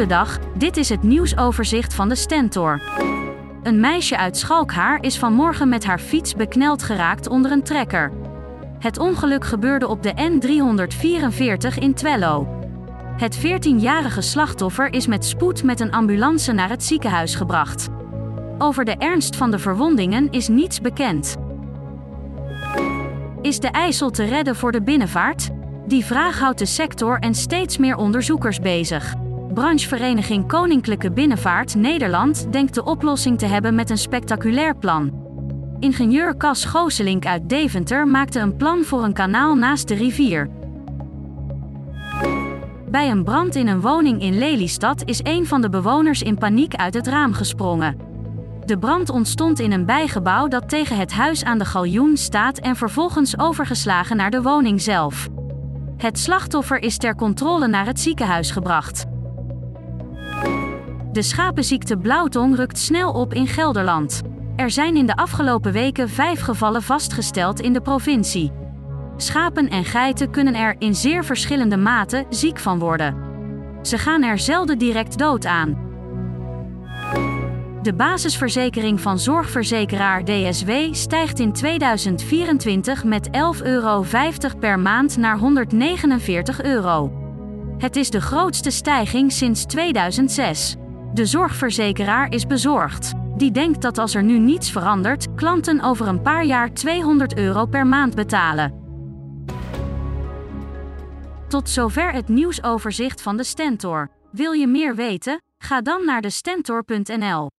Goedendag, dit is het nieuwsoverzicht van de Stentor. Een meisje uit Schalkhaar is vanmorgen met haar fiets bekneld geraakt onder een trekker. Het ongeluk gebeurde op de N344 in Twello. Het 14-jarige slachtoffer is met spoed met een ambulance naar het ziekenhuis gebracht. Over de ernst van de verwondingen is niets bekend. Is de IJssel te redden voor de binnenvaart? Die vraag houdt de sector en steeds meer onderzoekers bezig. Branchevereniging Koninklijke Binnenvaart Nederland denkt de oplossing te hebben met een spectaculair plan. Ingenieur Cas Gooselink uit Deventer maakte een plan voor een kanaal naast de rivier. Bij een brand in een woning in Lelystad is een van de bewoners in paniek uit het raam gesprongen. De brand ontstond in een bijgebouw dat tegen het huis aan de galjoen staat en vervolgens overgeslagen naar de woning zelf. Het slachtoffer is ter controle naar het ziekenhuis gebracht. De schapenziekte blauwtong rukt snel op in Gelderland. Er zijn in de afgelopen weken vijf gevallen vastgesteld in de provincie. Schapen en geiten kunnen er in zeer verschillende mate ziek van worden. Ze gaan er zelden direct dood aan. De basisverzekering van zorgverzekeraar DSW stijgt in 2024 met 11,50 euro per maand naar 149 euro. Het is de grootste stijging sinds 2006. De zorgverzekeraar is bezorgd. Die denkt dat als er nu niets verandert, klanten over een paar jaar 200 euro per maand betalen. Tot zover het nieuwsoverzicht van de Stentor. Wil je meer weten? Ga dan naar de stentor.nl.